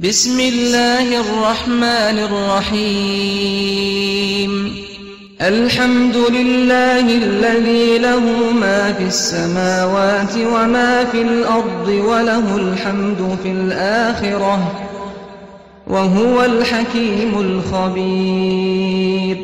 بسم الله الرحمن الرحيم. الحمد لله الذي له ما في السماوات وما في الأرض وله الحمد في الآخرة وهو الحكيم الخبير.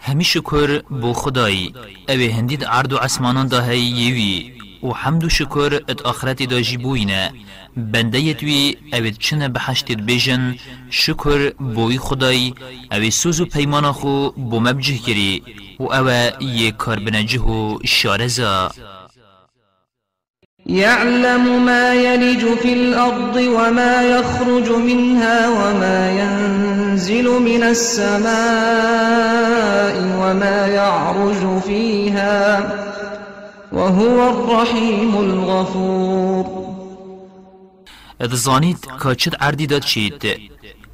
همی شکر بو خدای اوه هندید عرض و عسمانان دا یوی. و حمد و شکر ات آخرت دا جیبوینه بنده یتوی اوید چنه بحشتید بیجن شکر بوی خدای. اوی سوز و پیمان خو بو مبجه کری. و اوه یه کار بنجه و شارزا. يعلم ما يلج في الأرض وما يخرج منها وما ينزل من السماء وما يعرج فيها وهو الرحيم الغفور. اد زانید کاچت عردی داد شید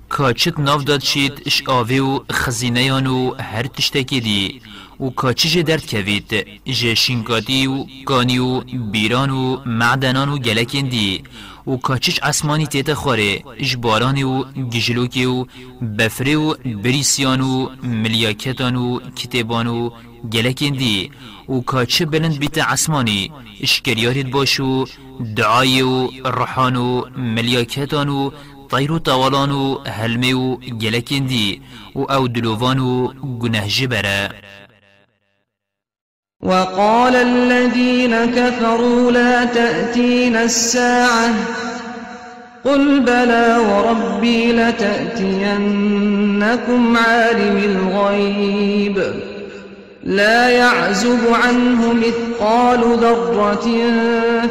کاچت ناف داد شید اش آوه و خزینه و هر تشتکی دی و کاچیج درد کوید جه شینکاتی و کانی و بیران و معدنان و گلکین دی و کاچیج اسمانی تیت خوره اش باران و گجلوکی و بفره و بریسیان و ملیاکتان و کتبان و گلکین و کاچه بلند بیت عسمانی. اشکریارید باشو دعای و رحان و ملیاکتان و طير و طوالان و هلمه و گلکین دی و أو دلووان و گنه جبره. وقال الذين كفروا لا تأتين الساعة. قل بلى وربي لتأتينكم عالم الغيب. لا يعزب عنه مثقال ذرة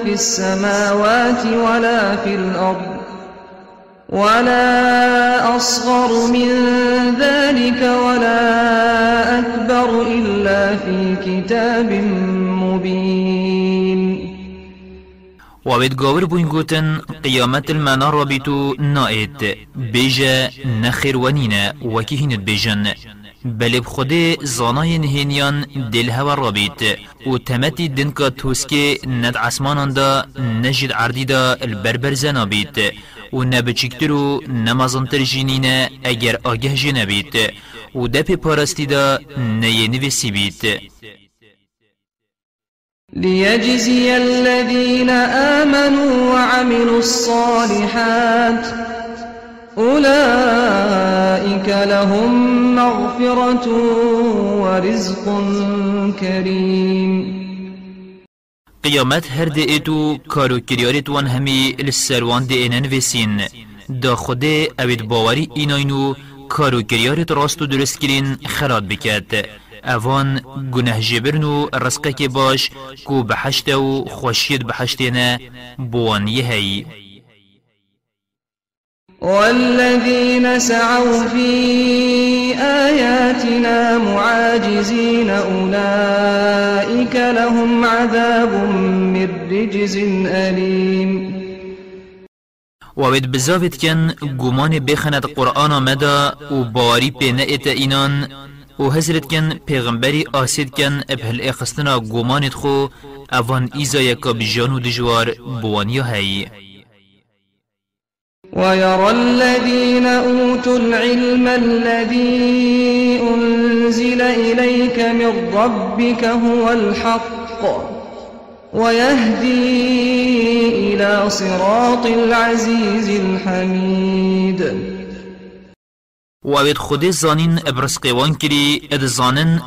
في السماوات ولا في الأرض ولا أصغر من ذلك ولا أكبر إلا في كتاب مبين. وابد گاور بوین گوتن قیامت المنا رابطو نائد بیجا نخیر ونینه وکی هینت بیجن بله بخود زانای نهینیان دل هوا رابید و تمتی دنکا توسکه ند عسمانان دا نجد عردی دا البربر زنابید و نبچکتر و نمازنتر جینینه اگر آگه جنبید و دپ پارستی دا نینویسی بید ليجزي الذين آمنوا وعملوا الصالحات أولئك لهم مغفرة ورزق كريم. قیامت هر ده کارو کریارت وان همی لسروان ده اینن دا خود اوید باوری ایناینو کارو کریارت راست و درست کرین خراد بکد. اوان گناه جبرن و رزقه که باش کو بحشت و بحشتینه بوان یهی والذين سعوا في آياتنا معاجزين أولئك لهم عذاب من رجز أليم. وابد بزاوت کن گمان بخند قرآن مدا و باری پی نئت اینان و حضرت کن پیغمبری آسید کن ابهل إخستنا گمانت خو اوان ایزا یکا بجانو دجوار بوانیا هی ويرى الذين أوتوا العلم الذي أنزل إليك من ربك هو الحق ويهدي إلى صراط العزيز الحميد. و اوید خود زانین ابرس قیوان کری اد زانن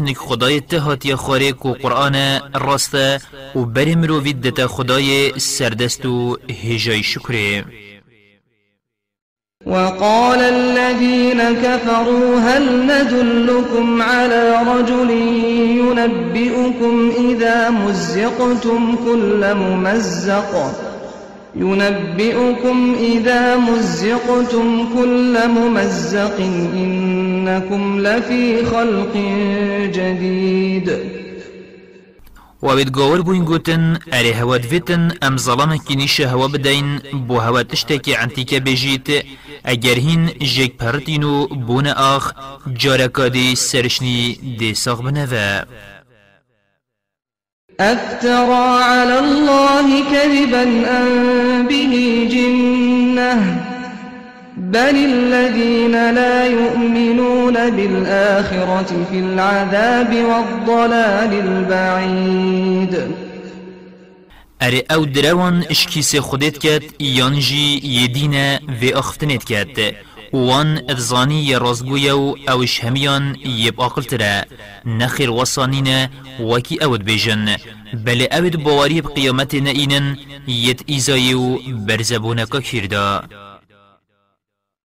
نک خدای تهاتی خوره کو قرآن راسته و بری مرووید دتا خدای سردست و هجای شکره وقال الذين كفروا هل ندلكم على رجل ينبئكم إذا مزقتم كل ممزق؟ ينبئكم إذا مزقتم كل ممزق إنكم لفي خلق جديد. وابد گاور بوین گوتن اره هواد ویتن ام ظلام کنیش هوا بدین بو هوا تشتکی عنتیکه بجیت اگر هین جک پرتینو بون آخ جارکادی سرشنی دی ساغ بنوه أفترى على الله كذبا أم به الجنة بل الذين لا يؤمنون بالآخرة في العذاب والضلال البعيد. اره أو دروان اشکیس خودت کت یانجی یدینه و اختنت کت وان ادزانی ی رازگویا و اوش همیان یب آقل تره نخیر وصانین وکی اود بیجن بل اود بواری بقیامت نئینن یت ایزای و برزبونکا کرده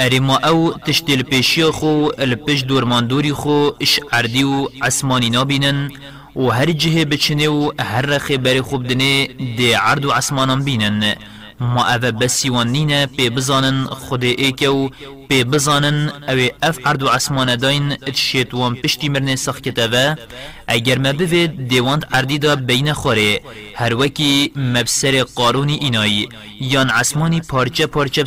ارما أو تشت الپیشی خو الپش دورماندوری خو إش عردی و عسمانی نابینن و هر جهه بچنه و هر رخی بری خوب دنه دی عرد و عسمانان بینن ما او بەسیوان نینه پی بزانن خود ایکو و بزانن او اف عرد و عسمانە داین اتشیت وم پشتی مرنێ سەخکتەوە دیواند بوێت دا بین بینە هر وکی مبسر قارونی اینای یان پارچه پارچه پارچە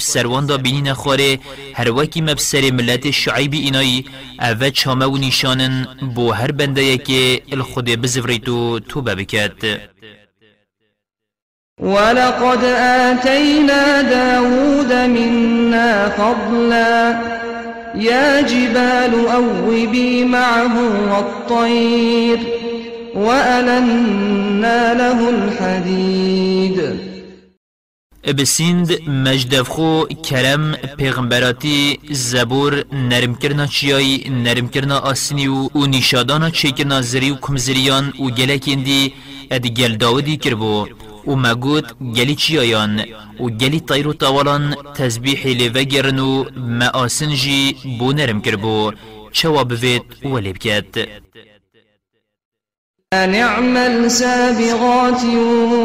بینی بینینە هر هەروەکی مبسر ملت شعیبی اینایی ئەە چامه و نیشانن بو هر بنده یکی الخود بزوریتو تو تو ببکت. ولقد آتينا داود منا فضلا. يا جبال أوبي معه والطير وألنا له الحديد. بسیند مجدف خو کرم پیغمبراتی زبور نرم کرنا چیای نرم کرنا آسنی و, و نیشادانا چه کرنا زری و کمزریان و گلکندی اد گل داودی کربو و مگود گلی چیایان و گلی طیر و طوالان تزبیح لیوگرن و مآسن جی بو نرم کربو چوا بوید ولی بکد أن اعمل سابغات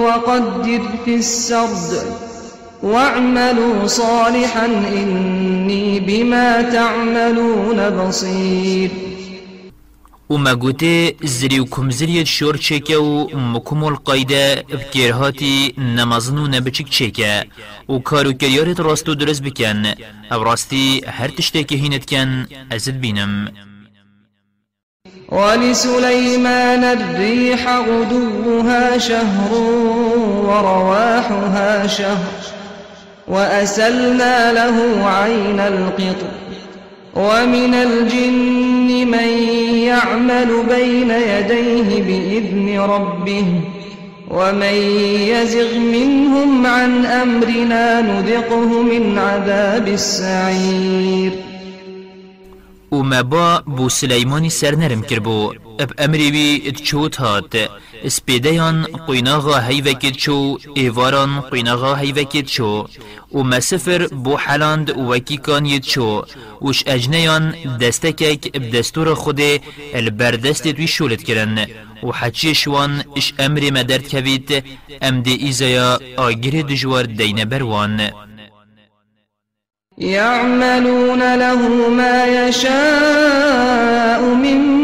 وقدر في السرد واعملوا صالحا إني بما تعملون بصير. و مگوته زری و کمزریت شور چکه و مکمول قایده بکرهاتی نمازن و نبچک چکه و کارو کریارت راستو درست بکن أو راستی هر تشته که هینت کن ازد بینم. ولسليمان الريح غدوها شهر ورواحها شهر وأسلنا له عين القطر ومن الجن من يعمل بين يديه بإذن ربه ومن يزغ منهم عن أمرنا نذقه من عذاب السعير. و مبا بو سلیمانی سر نرم کربو اب امری بی چوت هات. اسپیدیان قیناغا هیوکید چو ایواران قیناغا هیوکید چو و مسفر بو حلاند وکی کان ید چو وش اجنیان دستکک بدستور خود البردست دوی شولت کرن و حچی شوان اش امری مدرد کوید ام دی ایزایا آگیر دجوار دین بروان يعملون له ما يشاء من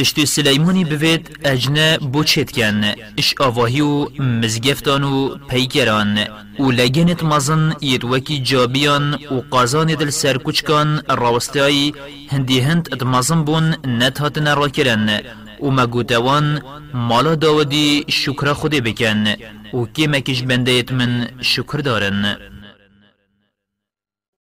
تشتی سلیمانی بوید اجنه بو چید کن اش آواهی و مزگفتان و پیکران. و لگنت مزن ید وکی جابیان و قازان دل سرکوچکان راوستایی هندی هند ات مزن بون نت هاتن را کرن و مگوتوان مالا داودی شکر خودی بکن. و کی مکش بنده من شکر دارن.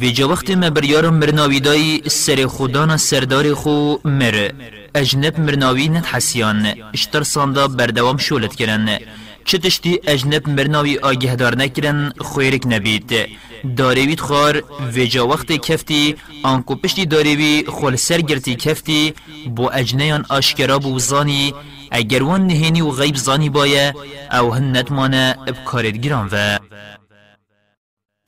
ویجا وقت ما بریار مرناوی دای سر خودان سردار خو مر. اجنب مرناوی نت حسیان. اشتر ساندا بردوام شولت کرن. چه تشتی اجنب مرناوی آگهدار نکرن خویرک نبید. داریوید خار ویجا وقت کفتی آنکو پشتی داریوی خول سرگرتی کفتی. بو اجنیان آشکرا بو زانی اگر وان نهینی و غیب زانی بایه او هنت مانه بکارت گران و.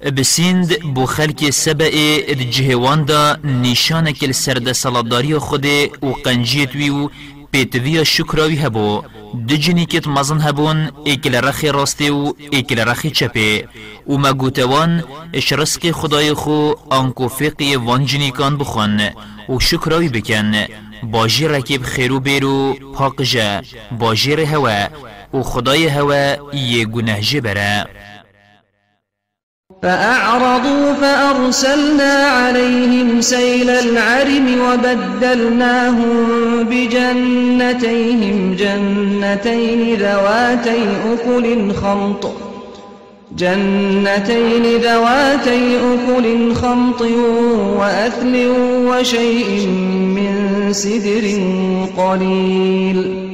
بسیند بو خلک سبع جهوان دا نشانک السرد سلاداری خود و قنجیت وی و پیتوی شکراوی هبو دو جنی کت مزن هبون ایکل رخی راستی و ایکل رخی چپه و مگوتوان اش رزق خدای خو آنکو فقی وان جنی کان بخون و شکراوی بکن باجی رکیب خیرو بیرو پاک جا باجی هوا و خدای هوا یه گناه جبره فأعرضوا فأرسلنا عليهم سيل العرم وبدلناهم بجنتيهم جنتين ذواتي أكل خمط جنتين ذواتي أكل خمط وأثل وشيء من سدر قليل.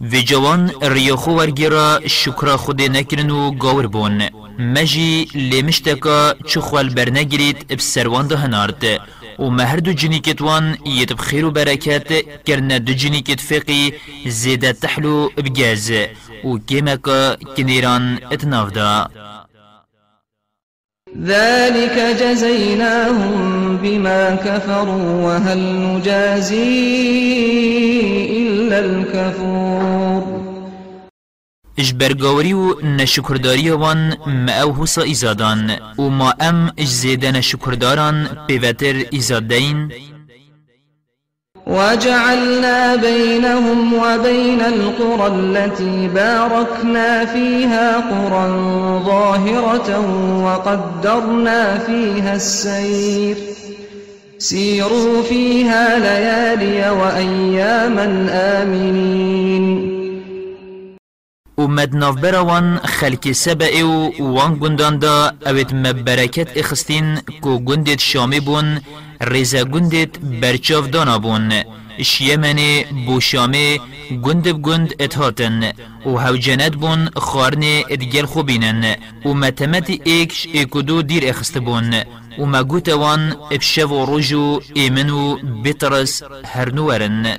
وی جوان ریاخو ورگیرا شکر خود نکرن و بون مجی لیمشتکا چو خوال برنگرید اب سروان ده هنارد و مهر دو جنیکت وان یتب خیر و برکت کرن دو جنیکت فقی زیده تحلو بگاز و کمکا کنیران اتناف دا. ذلك جزيناهم بما كفروا وهل نجازي إلا الكفور اش برگاوری و نشکرداری وان ما أو حسا ایزادان و ما ام اش زیده نشکرداران پیوتر ایزادین. وجعلنا بينهم وبين القرى التي باركنا فيها قرى ظاهرة وقدرنا فيها السير سيروا فيها ليالي وأياما آمنين و مدناف براوان خلق سبع و وان گندان دا اوید مبرکت اخستین کو گندت شامی بون ریزا گندت برچاف دانا بون. شیمن بو شامه گند بگند اتهاتن و هاو جنت بون خارن ادگل خوبینن. و متمت ایکش ایکودو دیر اخست بون. و مگوت وان ابشو و رجو ایمنو بطرس هرنورن.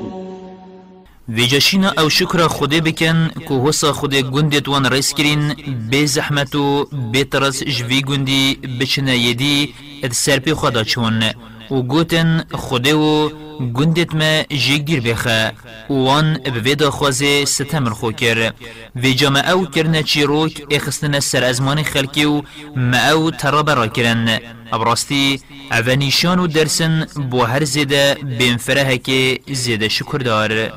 ویجاشینا او شکر خوده بکن که حسا خوده گندت وان رس کرین بی زحمت و بی ترس جوی گندی بچنه یدی اد سرپی خدا چون. و گوتن خوده و گندت ما جیگ دیر بخه. وان بویدا خوازه ستمر خو کر. وی جامع او کرنه چی روک اخستن سر ازمان خلکی و ما او ترا برا کرن. ابراستی اوانیشان و درسن بو هر زیده بین فرهه که زیده شکر دار.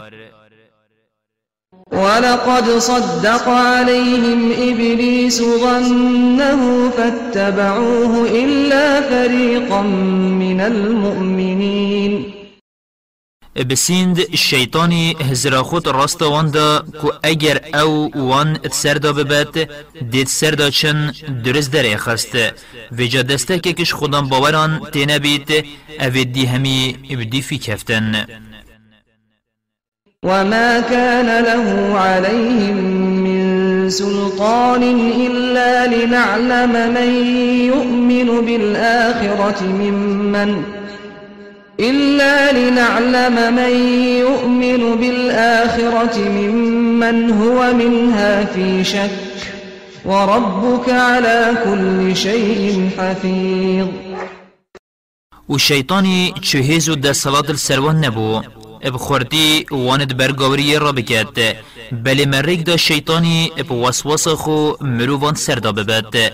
ولقد صدق عليهم إبليس ظنه فاتبعوه إلا فريقا من المؤمنين. بسیند شیطانی هزرا خود راست واندا کو اگر أو وان سردا ببت دید سردا چن درست در اخست و جا دسته که کش خودم باوران تینه بیت أو دی همی ابدی فی کفتن. وما كان له عليهم من سلطان إلا لنعلم من يؤمن بالآخرة ممن إلا لنعلم من يؤمن بالآخرة ممن هو منها في شك وربك على كل شيء حفيظ والشيطاني تشهيزو دا صلاة السروان نبو بخوردی واند برگاوری را بکد بلی مریک دا شیطانی اب وسوس خو مروان سردا ببد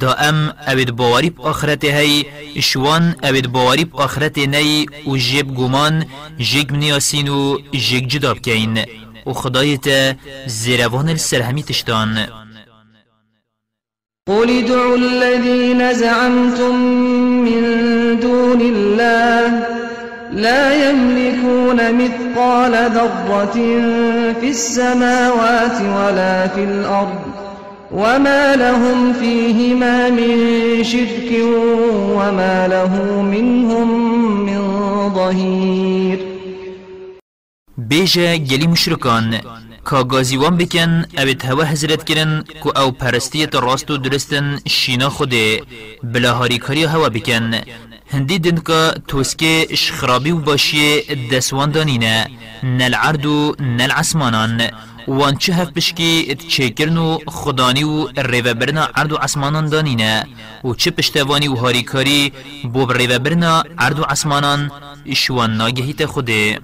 دا ام اوید باوری آخرت هی شوان اوید باوری آخرت نی و جیب گمان جیگ منیاسین و جیگ جداب کین و خدایت زیروان السرهمی تشتان. قل ادعوا الذين زعمتم من دون الله لا يملكون مثقال ذرة في السماوات ولا في الأرض وما لهم فيهما من شرك وما له منهم من ظهير. بيجا جلي مشركان کا گازیوان بکن اوید هوا حضرت کرن که أو پرستیت راست و درستن شینا خوده بلا هاریکاری هوا بکن هندی دن که توسکه شخرابی و باشی دسوان دانینه نل عرد و نل عسمانان. وان چه هف بشکی ات چیکرن و خدانی و ریو برنا عرد و عسمانان دانینه و چه پشتوانی و هاریکاری بو ریو برنا عرد و عسمانان اشوان ناگهیت خوده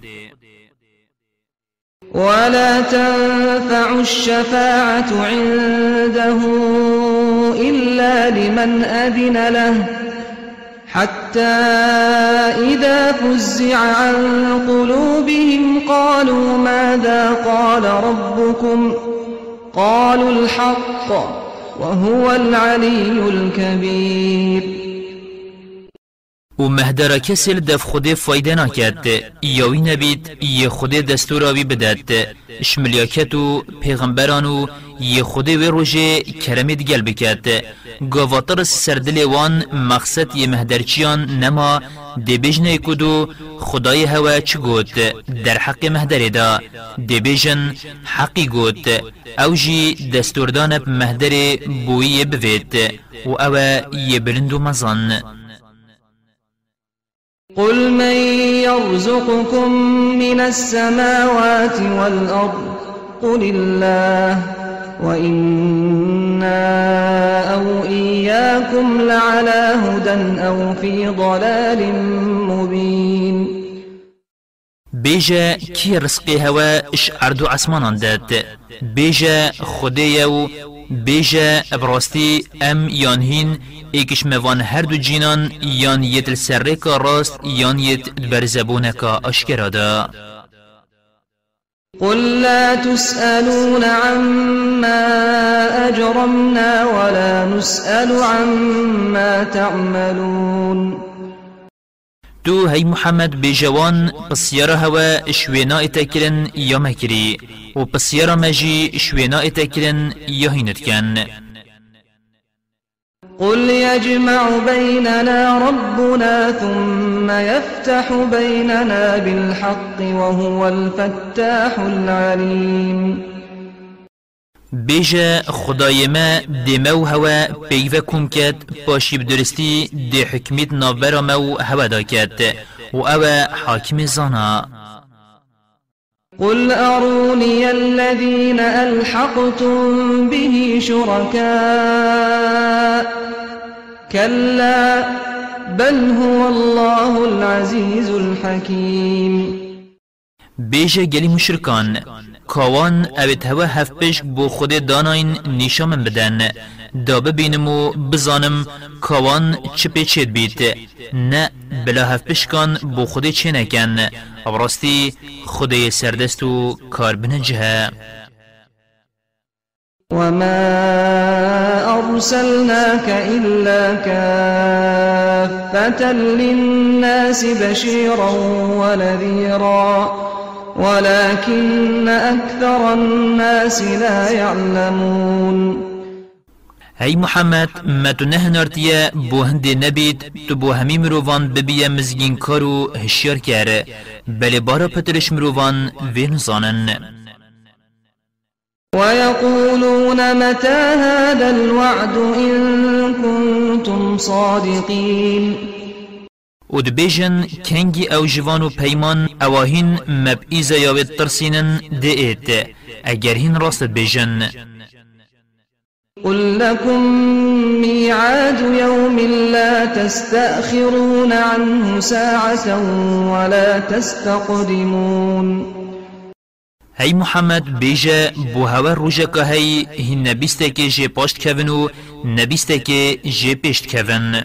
ولا تنفع الشفاعة عنده إلا لمن أذن له حتى إذا فزع عن قلوبهم قالوا ماذا قال ربكم؟ قالوا الحق وهو العلي الكبير. و مهدر کسل دف خود فایده نکد یاوی نبید یه خود دستور آوی بدد. شملیاکت و پیغمبران و یه خود و روژه کرمید گل بکد گاواتر سردل وان مقصد یه مهدرچیان نما دبیجن کدو خدای هوا گوت در حق مهدر دا. دبیجن حقی گوت او جی دستوردان مهدر بوی بوید. و او یه بلندو مزان قل من يرزقكم من السماوات والأرض قل الله وإنا أو إياكم لعلى هدى أو في ضلال مبين. بيجا كي رزقي هوا إش أردو عسمانان داد. بيجا خديو بيجا ابراستی ام یان هین ایکش موان هر دو جینان یان یت سره کا راست یان یت برزبونه کا آشکرا دا قل لا تسألون عما أجرمنا ولا نسأل عما تعملون. تو هی محمد بجوان بسیارا هوا شوینا اتکرن یا مکری و بسیارا مجی شوینا اتکرن یا هینت کن قل يجمع بيننا ربنا ثم يفتح بيننا بالحق وهو الفتاح العليم بيجا خدای ما دمو هوا پیوه کن کد پاشی بدرستی دی حکمیت نابرا مو هوا دا کد و أو حاکم زانا. قل أروني الذين ألحقتم به شركاء. كلا بل هو الله العزيز الحكيم. بیجه گلی مشرکان. کاوان اوید هوا هف پشک بو خود داناین نیشامن بدن. دا ببینم و بزانم کاوان چه پیچید بیت. نه بلا هف پشکان بو خود چه نکن. ابراستی خود سردست و کار بنجه وما أرسلناك إلا كافة للناس بشيرا ونذيرا. ولكن أكثر الناس لا يعلمون. هی محمد ما تو نه نارتیا بو هند نبید تو بو همی مروان ببیا مزگین کارو هشیار کره بله بارا پترش مروان وین زانن ويقولون متى هذا الوعد إن كنتم صادقين؟ و دبیجن کنگی أو جوان و پیمان اواهین مبئیز یاوید ترسینن دیت اگر هین راست بیجن قل لكم ميعاد يوم لا تستأخرون عنه ساعة ولا تستقدمون. هی محمد بیجه بو هوا روژه که هی هین نبیسته که جه پاشت کون و نبیسته که جه پیشت کون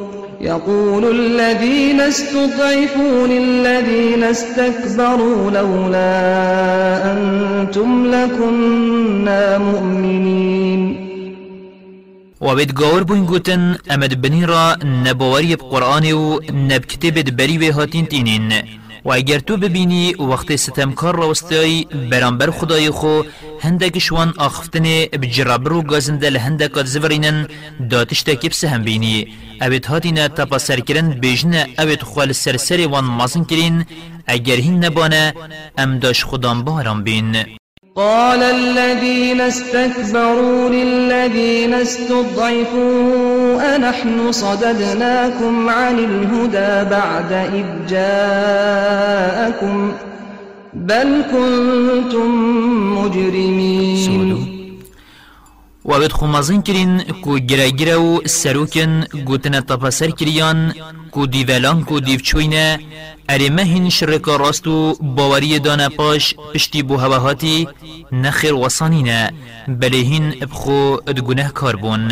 يقول الذين استضعفوا للذين استكبروا لولا أنتم لكنا مؤمنين. وابد گاور بوین گوتن أمد بنی را نبواری بقرآن و نب کتب بری و هاتین تینین و اگر تو ببینی وقت ستمکار راستایی برانبر خدای خو هندک شوان آخفتن بجرابر و گازنده لهندک زورینن داتش تکیب سهم بینی. اوید هاتینا تپا سرکرن بیجنه اوید خوال سرسر وان مازن کرین اگر هین نبانه ام داش خدام باران بین. قال الذين استكبروا للذين استضعفوا أنحن صددناكم عن الهدى بعد إذ جاءكم بل كنتم مجرمين. و اوید خمازن کرین کو گره گره و سروکن گوتن تپسر کریان کو دیولان کو دیوچوینه اری مهین شرکا راستو باوری دانه پاش پشتی بو هواهاتی نخیر وصانینه بلیهین ابخو ادگونه کاربون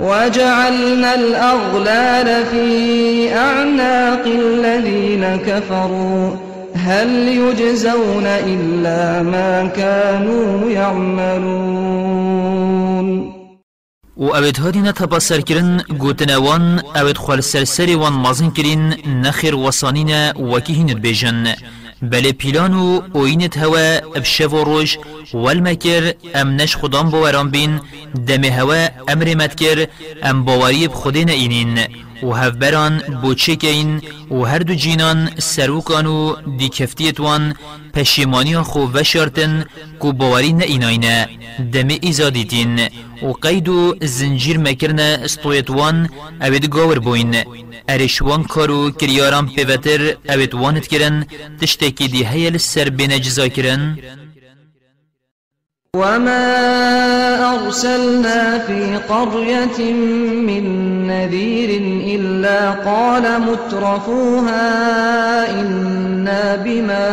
وجعلنا الأغلال في أعناق الذين كفروا. هل يجزون إلا ما كانوا يعملون. و اوید هادی نتبا سرکرن گوتنوان اوید خوال سرسری وان مازن نخیر وصانین وکی هیند بیجن بله پیلان و اوینت هوا ابشه و روش والمکر ام نش خدام باوران بین دم هوا أمر مدکر ام باوری بخودین اینین. و هفبران بوچه کین و هر دو جینان سروکان و دی کفتیت وان پشیمانی خو وشارتن کو باوری نه ایناینه دم ایزادیتین و قید و زنجیر مکرن استویت وان اوید گاور بوین ارشوان کارو کریاران پیوتر اوید وانت کرن تشتکی دی هیل سر بین جزا کرن وما أرسلنا في قرية من نذير إلا قال مترفوها إنا بما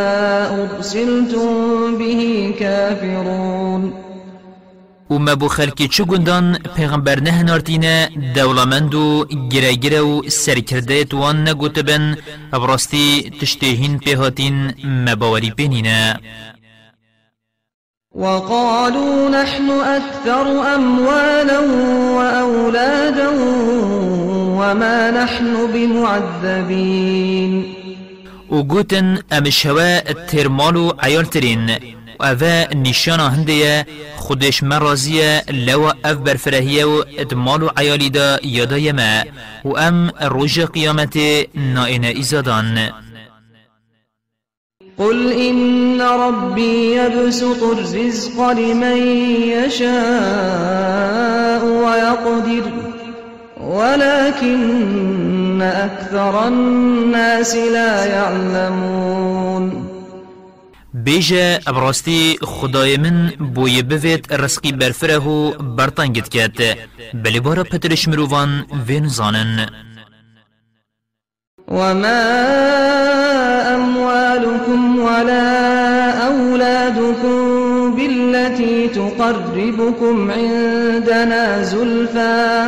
أرسلتم به كافرون. و ما بو خلکی چو گندان پیغمبر نه نارتینه دولمند و گره گره و سرکرده توان نگوت بن ابراستی تشتهین پیهاتین مباوری بینینه وقالوا نحن أكثر أموالا وأولادا وما نحن بمعذبين. و گوتن امشوا الترمالو عیال ترین و اوه نشانا هنده خودش مرازیه لو اف برفرهیه و ادمال و عیالی دا یادا یمه و ام روژ قیامت نائن ایزادان. قل إن ربي يبسط الرزق لمن يشاء ويقدر ولكن أكثر الناس لا يعلمون. بیجه ابراستی خدای من بوی بوید رزقی برفره و برطنگت کت بلی بارا پترش مروان وین زانن وما أموالكم ولا أولادكم بالتي تقربكم عندنا زلفى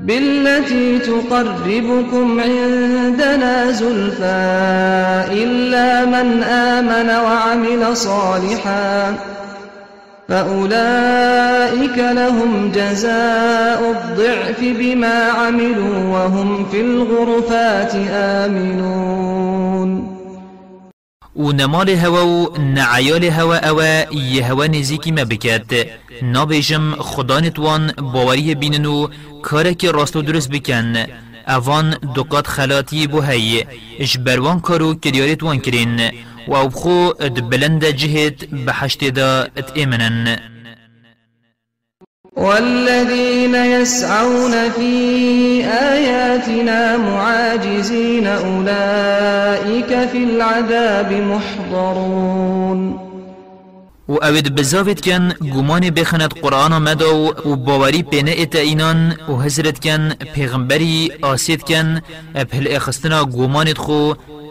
بالتي تقربكم عندنا زلفى إلا من آمن وعمل صالحا فأولئك لهم جزاء الضعف بما عملوا وهم في الغرفات آمنون. و نمال هوا و نعیال هوا أو یه هوا نزیکی ما بکد نابیجم خدا نتوان باوری بینن و کارک راست و درست بکن اوان دقات خلاتی بو هی اش بروان کارو کریارت وان کرین و بخو إد بلند جهت بحشت دا ات والذين يسعون في آياتنا معاجزين أولئك في العذاب محضرون. و اوید بزاوید کن گمان بخند قرآن مدو و باوری پینه ایتا اینان و حضرت کن پیغمبری آسید کن اپل إخستنا گمانت خو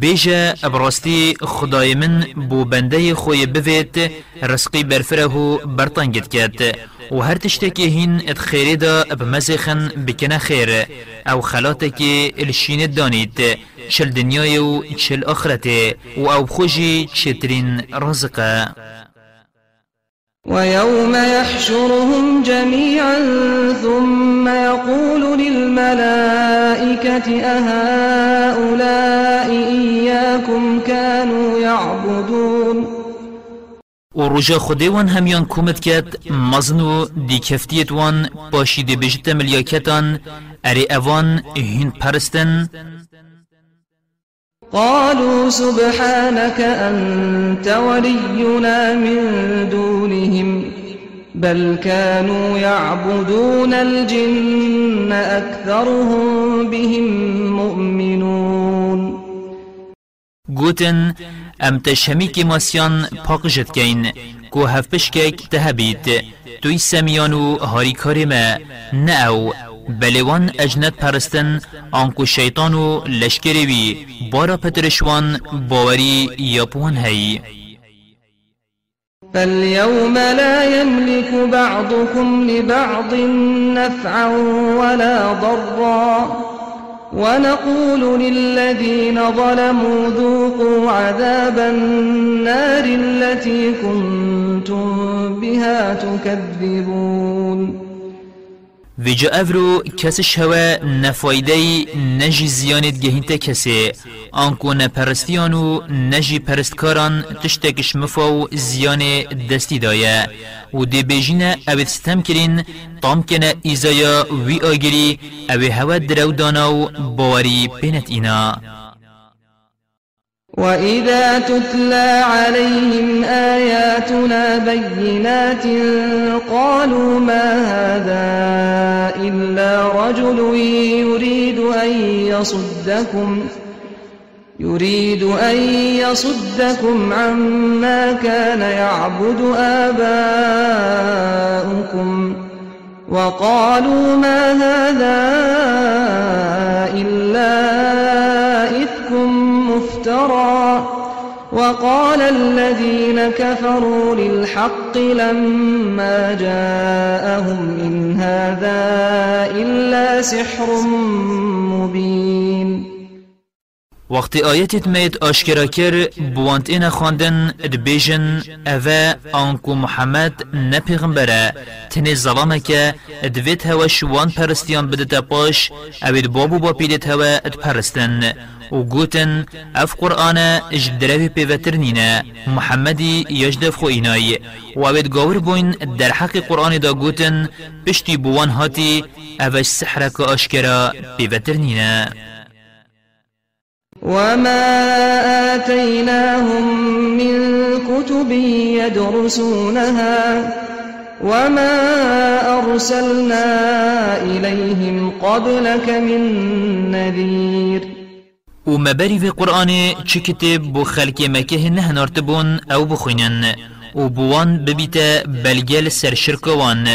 بیجا ابراستی خدای من بو بنده خوی بوید رزقی برفره برطنگت کد و هر تشتکی هین ات خیری دا بمزخن بکنه خیر أو خلاتکی الشین دانید چل دنیای و چل آخرت و أو خوشی چترین رزقه. ويوم يحشرهم جميعا ثم يقول للملائكة أهؤلاء إياكم كانوا يعبدون. و رجا خودوان همیان کومت کد مزنو دی کفتیت وان باشیده بجت ملیاکتان اری اوان هین پرستن قالوا سبحانك أنت ولينا من دونهم بل كانوا يعبدون الجن أكثرهم بهم مؤمنون. گوتن ام تشمی که ماسیان پاک جد کین کو هف پشکک تهبید توی سمیانو هاری کاری ما نه بلوان اجنت پرستن آنکو شیطانو لشکری وی بارا پترشوان باوری یاپوان هی. فاليوم لا يملك بعضكم لبعض نفعا ولا ضرا. ونقول للذين ظلموا ذوقوا عذاب النار التي كنتم بها تكذبون. ویجا افرو کسش هوا نفایده نجی زیانت گهینت کسی. آنکو نپرستیان و نجی پرستکاران تشتکش مفاو زیان دستی دایه. و دی بیجین اوید ستم کرین طام کنه ایزایا وی آگری اوی هوا درو دانا و باوری بینت اینا. وإذا تتلى عليهم آياتنا بينات قالوا ما هذا إلا رجل يريد أن يصدكم يريد أن يصدكم عما كان يعبد آباؤكم وقالوا ما هذا إلا إفك مفترى وقال الذين كفروا للحق لما جاءهم إن هذا إلا سحر مبين. وقت آیتت مید آشکرا کر بوانت اینا خواندن دبیجن اوه آنکو محمد نپیغمبره تنی ظلامه که دویت هوا شوان پرستیان بدتا پاش اوید بابو با پیدت هوا اد پرستن و گوتن اف قرآن اج دروی پیوتر نینه محمدی یجدف خو اینای و اوید گاور بوین در حق قرآن دا گوتن پشتی بوان هاتی اوش سحرک آشکرا پیوتر نینه وما آتيناهم من كتب يدرسونها وما أرسلنا إليهم قبلك من نذير و مبری في قرآن چه کتب بو خلق مکه نه نارتبون أو بخوینن و بوان ببیت بلگل سر شرکوان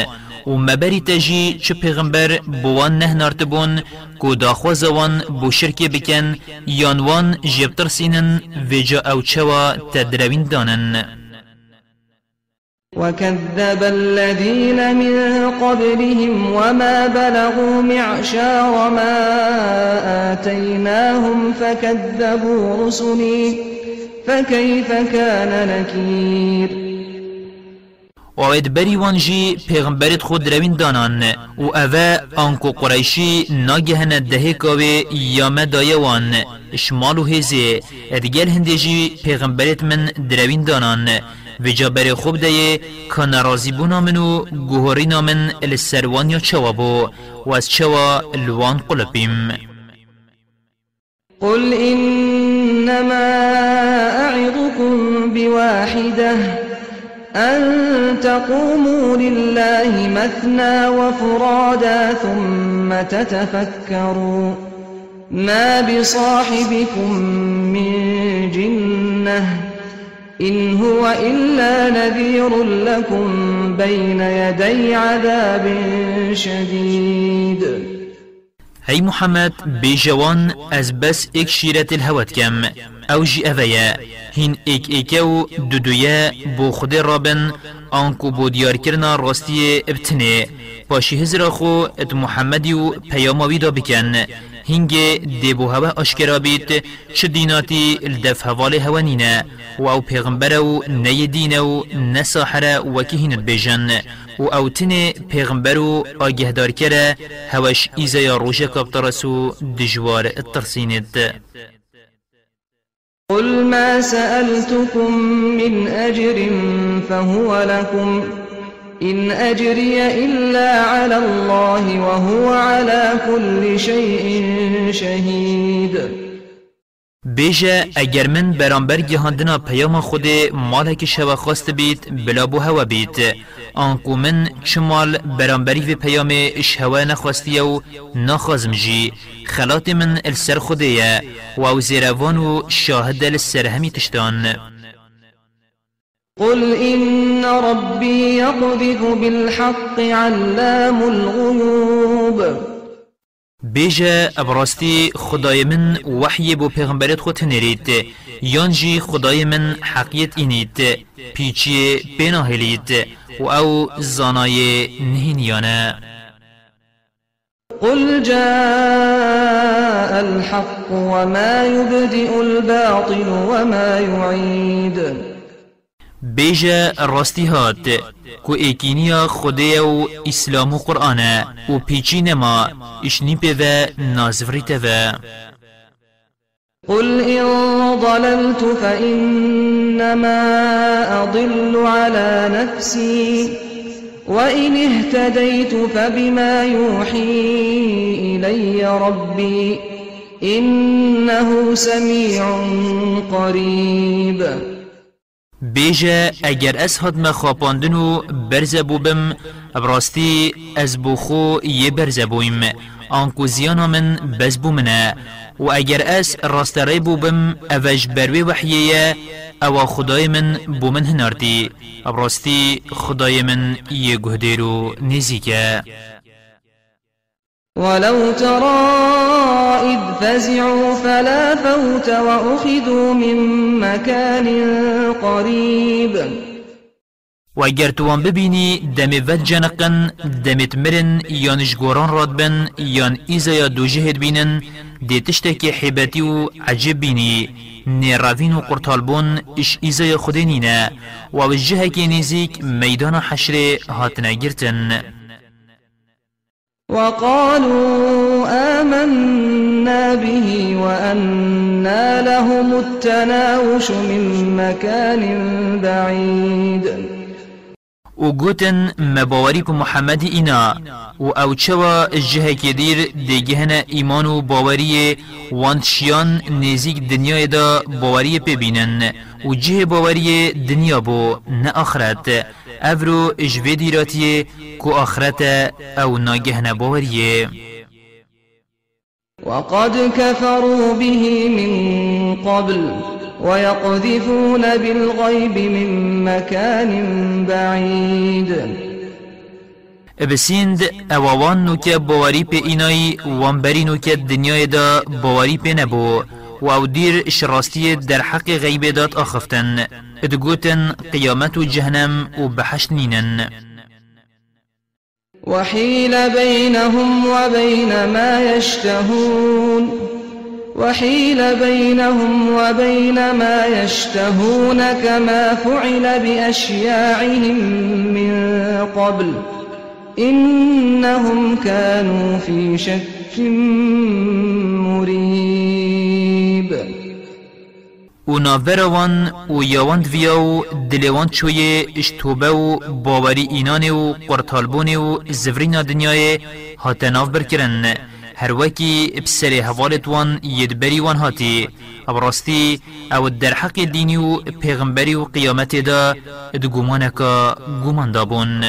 و مبری تجی چه پیغمبر بوان نه نارتبون کو داخوزوان بو شرک بکن یانوان جبتر سینن ویجا أو چوا تدروین دانن وكذب الذين من قبلهم وما بلغوا معشار ما آتيناهم فكذبوا رسلي فكيف كان نكير؟ وید بری وانجی پیغمبرت خود روین دانان و اوه آنکو قریشی ناگهن دهه کاوه یامه دایه وان شمال و هزه ادگل هندجی پیغمبرت من دروین دانان و جابر خوب ده که نرازی بونا منو گوهری نامن السروان یا چوا بو و چوا الوان قلبیم. قل إنما أعظكم بواحدة أن تقوموا لله مثنى وفرادا ثم تتفكروا ما بصاحبكم من جنة إن هو إلا نذير لكم بين يدي عذاب شديد. هی محمد بیجوان از بس ایک شیرت الهوت کم أو جی اویا هین ایک ایکو دودویا بو خود رابن آنکو بو دیار کرنا راستی ابتنه پاشی هزرا خو ات محمدی و پیاماوی دا بکن هنگ دیبو هوا آشکرا بیت چه دیناتی الدف هوال هوانینه و أو پیغمبر و نی دین و نساحر وکی هینت بیجن و أو تن پیغمبر و آگهدار کره هوش ایزا روژه کابترسو دجوار الترسیند قل ما سألتكم من أجر فهو لكم إن أجري إلا على الله وهو على كل شيء شهيد. بیجه اگر من برانبر گهاندنا پیام خود مالک شوا خواست بیت بلا بو هوا بیت آنکو من چمال برانبری و پیام شوا نخواستی و نخوازم جی. خلات من السر خوده و زیروان و شاهد السر همی تشتان. قل إن ربي يقذف بالحق علام الغيوب. بیجه ابراستی خدای من وحی بو پیغمبرت خود نرید یانجی خدای من حقیت اینید پیچی بناهلید و أو زانای نهینیانه قل جاء الحق وما يبدئ الباطل وما يعيد. بیجه راستی هات کو ایکینیا خدای و إسلام و قرآن و پیچی نما اشنی قل إن ضللت فإنما أضل على نفسي وإن اهتديت فبما يوحي إلي ربي إنه سميع قريب. بیجه اگر از هاد مخاپاندن و برزه بوبم براستی از بوخو یه برزه بویم. آنکو زیانا من بز بومنه. و اگر از راستره بوبم اوش بروی وحیه او خدای من بومن هناردی. براستی خدای من یه گهدیرو نزیکه. ولو ترى إذ فزعوا فلا فوت وأخذوا من مكان قريب. و توان ببینی ود جنقن دمت مرن یانش گوران راد بن یان دو جهد بینن دیتشتکی حیبتی و عجب بینی نیراوین و قرطالبون إش ایزا یا خودینینه و وجهه که نزیک وقالوا آمنا به وأنى لهم التناوش من مكان بعيد. و گوتن مباوری کو محمد اینا و أو چوا جهه که دیر دیگه هنه ایمان و باوری وانتشیان نزیک دنیای دا باوری ببینن و جه باوری دنیا بو نه آخرت. افرو اجوه دیراتیه کو آخرت أو ناگه باوریه وقد كفروا به من قبل ويقذفون بالغيب من مكان بعيد. بسیند اووان نوکه باوری پی اینایی وانبری نوکه دنیای دا باوری پی نبو و أو دیر شراستی در حق غیب داد آخفتن ادگوتن قیامت و جهنم و بحشت نینن وحيل بينهم وبين ما يشتهون. وحيل بينهم وبين ما يشتهون كما فعل بأشياعهم من قبل. إنهم كانوا في شك مريب. و ناوروان و یاواند ویاو دلوان چوی اشتوبه و باوری اینان و قرطالبون و زفرین دنیای هات ناف برکرن هر وکی بسر حوالت وان یدبری وان هاتی ابراستی او در حق دینی و پیغمبری و قیامت دا دگومانکا گومان دابون